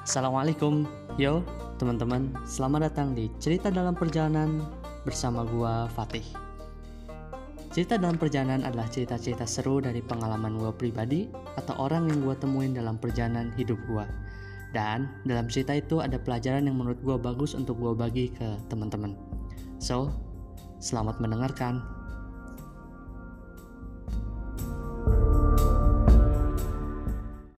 Assalamualaikum, yo teman-teman, selamat datang di Cerita Dalam Perjalanan bersama gua Fatih. Cerita dalam perjalanan adalah cerita-cerita seru dari pengalaman gua pribadi atau orang yang gua temuin dalam perjalanan hidup gua. Dan dalam cerita itu ada pelajaran yang menurut gua bagus untuk gua bagi ke teman-teman. So, selamat mendengarkan.